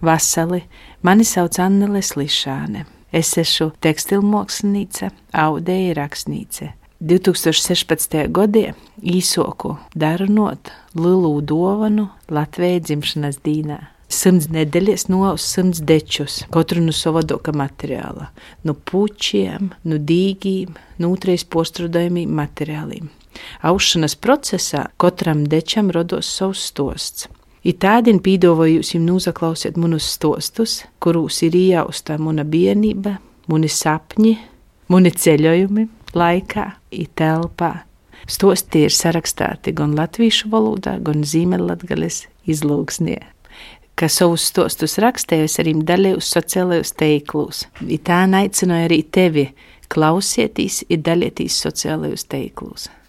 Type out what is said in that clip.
Vasali, mani sauc Annele Slišāne. Es esmu tekstilmākslinieca, audeja rakstniece. 2016. gadā īsoku darunot lielu dāvanu Latvijas dzimšanas dīnā. Simts nedēļas no simts dečus, katru no savādāka materiāla, no puķiem, no dīgiem, no otrais postrudājumiem materiāliem. Aušanas procesā katram dečam rados savs stosts. I tādien pīdavoju jūs jums nozaklausiet manus stostus, kurus ir iejausta mana bērnība, mani sapņi, mani ceļojumi laikā, i telpā. Stosti ir sarakstīti gan latviešu valodā, gan zīmeļlatgales izlūksnie. Kā savus stostus rakstīju, es arī dalījos sociālajos teiklus. I tā aicināju arī tevi klausieties, ir dalieties sociālajos teiklus.